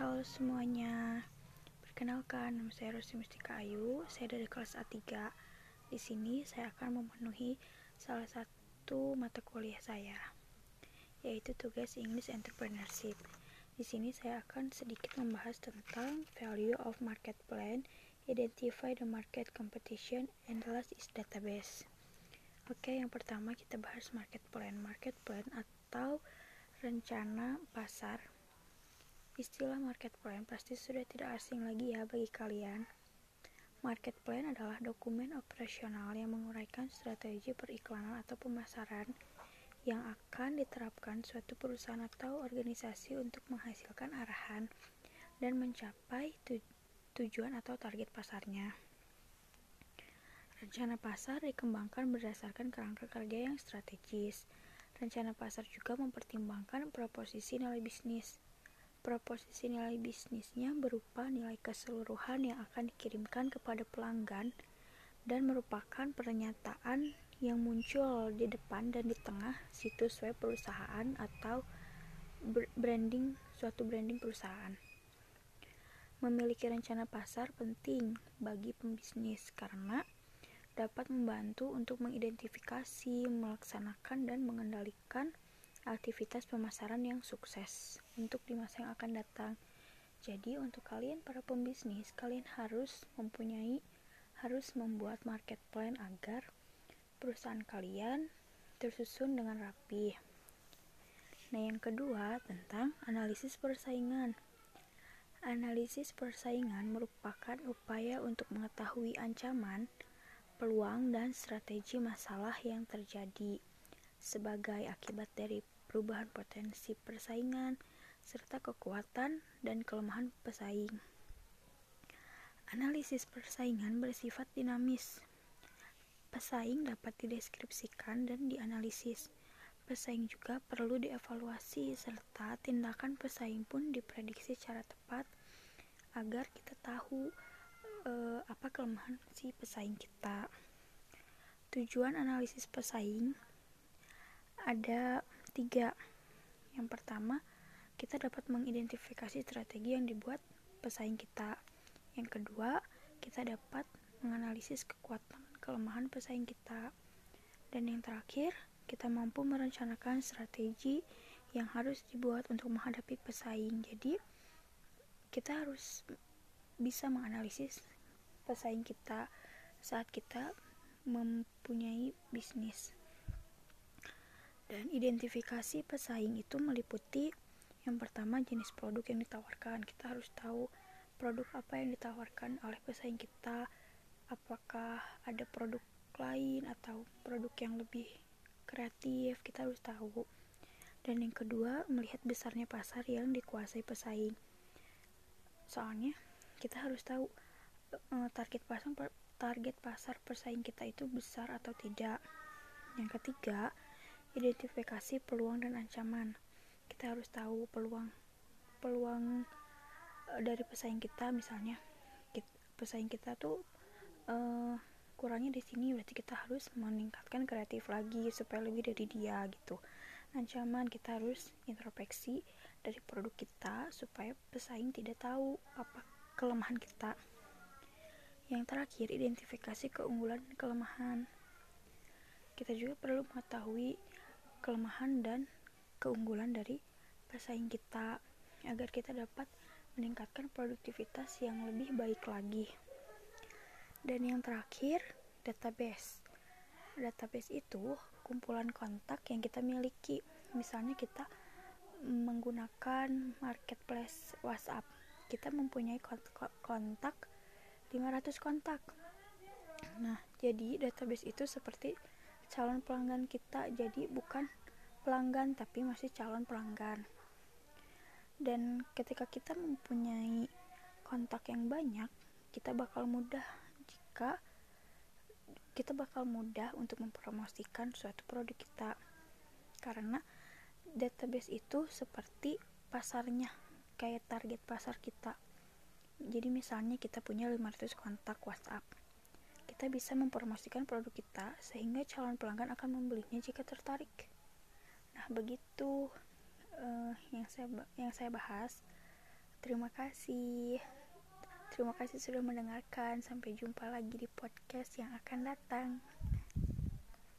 halo semuanya. Perkenalkan, nama saya Rosi Mustika Ayu. Saya dari kelas A3. Di sini saya akan memenuhi salah satu mata kuliah saya, yaitu tugas English Entrepreneurship. Di sini saya akan sedikit membahas tentang value of market plan, identify the market competition, and the last is database. Oke, yang pertama kita bahas market plan. Market plan atau rencana pasar Istilah market plan pasti sudah tidak asing lagi ya bagi kalian. Market plan adalah dokumen operasional yang menguraikan strategi periklanan atau pemasaran yang akan diterapkan suatu perusahaan atau organisasi untuk menghasilkan arahan dan mencapai tu tujuan atau target pasarnya. Rencana pasar dikembangkan berdasarkan kerangka kerja yang strategis. Rencana pasar juga mempertimbangkan proposisi nilai bisnis Proposisi nilai bisnisnya berupa nilai keseluruhan yang akan dikirimkan kepada pelanggan dan merupakan pernyataan yang muncul di depan dan di tengah situs web perusahaan atau branding suatu branding perusahaan. Memiliki rencana pasar penting bagi pembisnis karena dapat membantu untuk mengidentifikasi, melaksanakan, dan mengendalikan aktivitas pemasaran yang sukses untuk di masa yang akan datang. Jadi untuk kalian para pembisnis, kalian harus mempunyai harus membuat market plan agar perusahaan kalian tersusun dengan rapi. Nah, yang kedua tentang analisis persaingan. Analisis persaingan merupakan upaya untuk mengetahui ancaman, peluang, dan strategi masalah yang terjadi sebagai akibat dari perubahan potensi persaingan serta kekuatan dan kelemahan pesaing. Analisis persaingan bersifat dinamis. Pesaing dapat dideskripsikan dan dianalisis. Pesaing juga perlu dievaluasi serta tindakan pesaing pun diprediksi secara tepat agar kita tahu e, apa kelemahan si pesaing kita. Tujuan analisis pesaing ada tiga. Yang pertama, kita dapat mengidentifikasi strategi yang dibuat pesaing kita. Yang kedua, kita dapat menganalisis kekuatan kelemahan pesaing kita. Dan yang terakhir, kita mampu merencanakan strategi yang harus dibuat untuk menghadapi pesaing. Jadi, kita harus bisa menganalisis pesaing kita saat kita mempunyai bisnis. Dan identifikasi pesaing itu meliputi yang pertama jenis produk yang ditawarkan. Kita harus tahu produk apa yang ditawarkan oleh pesaing kita. Apakah ada produk lain atau produk yang lebih kreatif, kita harus tahu. Dan yang kedua, melihat besarnya pasar yang dikuasai pesaing. Soalnya kita harus tahu eh, target pasar target pasar pesaing kita itu besar atau tidak. Yang ketiga, identifikasi peluang dan ancaman. Kita harus tahu peluang peluang uh, dari pesaing kita misalnya. Pesaing kita tuh uh, kurangnya di sini berarti kita harus meningkatkan kreatif lagi supaya lebih dari dia gitu. Ancaman kita harus introspeksi dari produk kita supaya pesaing tidak tahu apa kelemahan kita. Yang terakhir identifikasi keunggulan dan kelemahan. Kita juga perlu mengetahui kelemahan dan keunggulan dari pesaing kita agar kita dapat meningkatkan produktivitas yang lebih baik lagi. Dan yang terakhir, database. Database itu kumpulan kontak yang kita miliki. Misalnya kita menggunakan marketplace WhatsApp. Kita mempunyai kontak 500 kontak. Nah, jadi database itu seperti calon pelanggan kita jadi bukan pelanggan tapi masih calon pelanggan. Dan ketika kita mempunyai kontak yang banyak kita bakal mudah jika kita bakal mudah untuk mempromosikan suatu produk kita. Karena database itu seperti pasarnya kayak target pasar kita. Jadi misalnya kita punya 500 kontak WhatsApp kita bisa mempromosikan produk kita sehingga calon pelanggan akan membelinya jika tertarik. Nah, begitu uh, yang saya yang saya bahas. Terima kasih. Terima kasih sudah mendengarkan. Sampai jumpa lagi di podcast yang akan datang.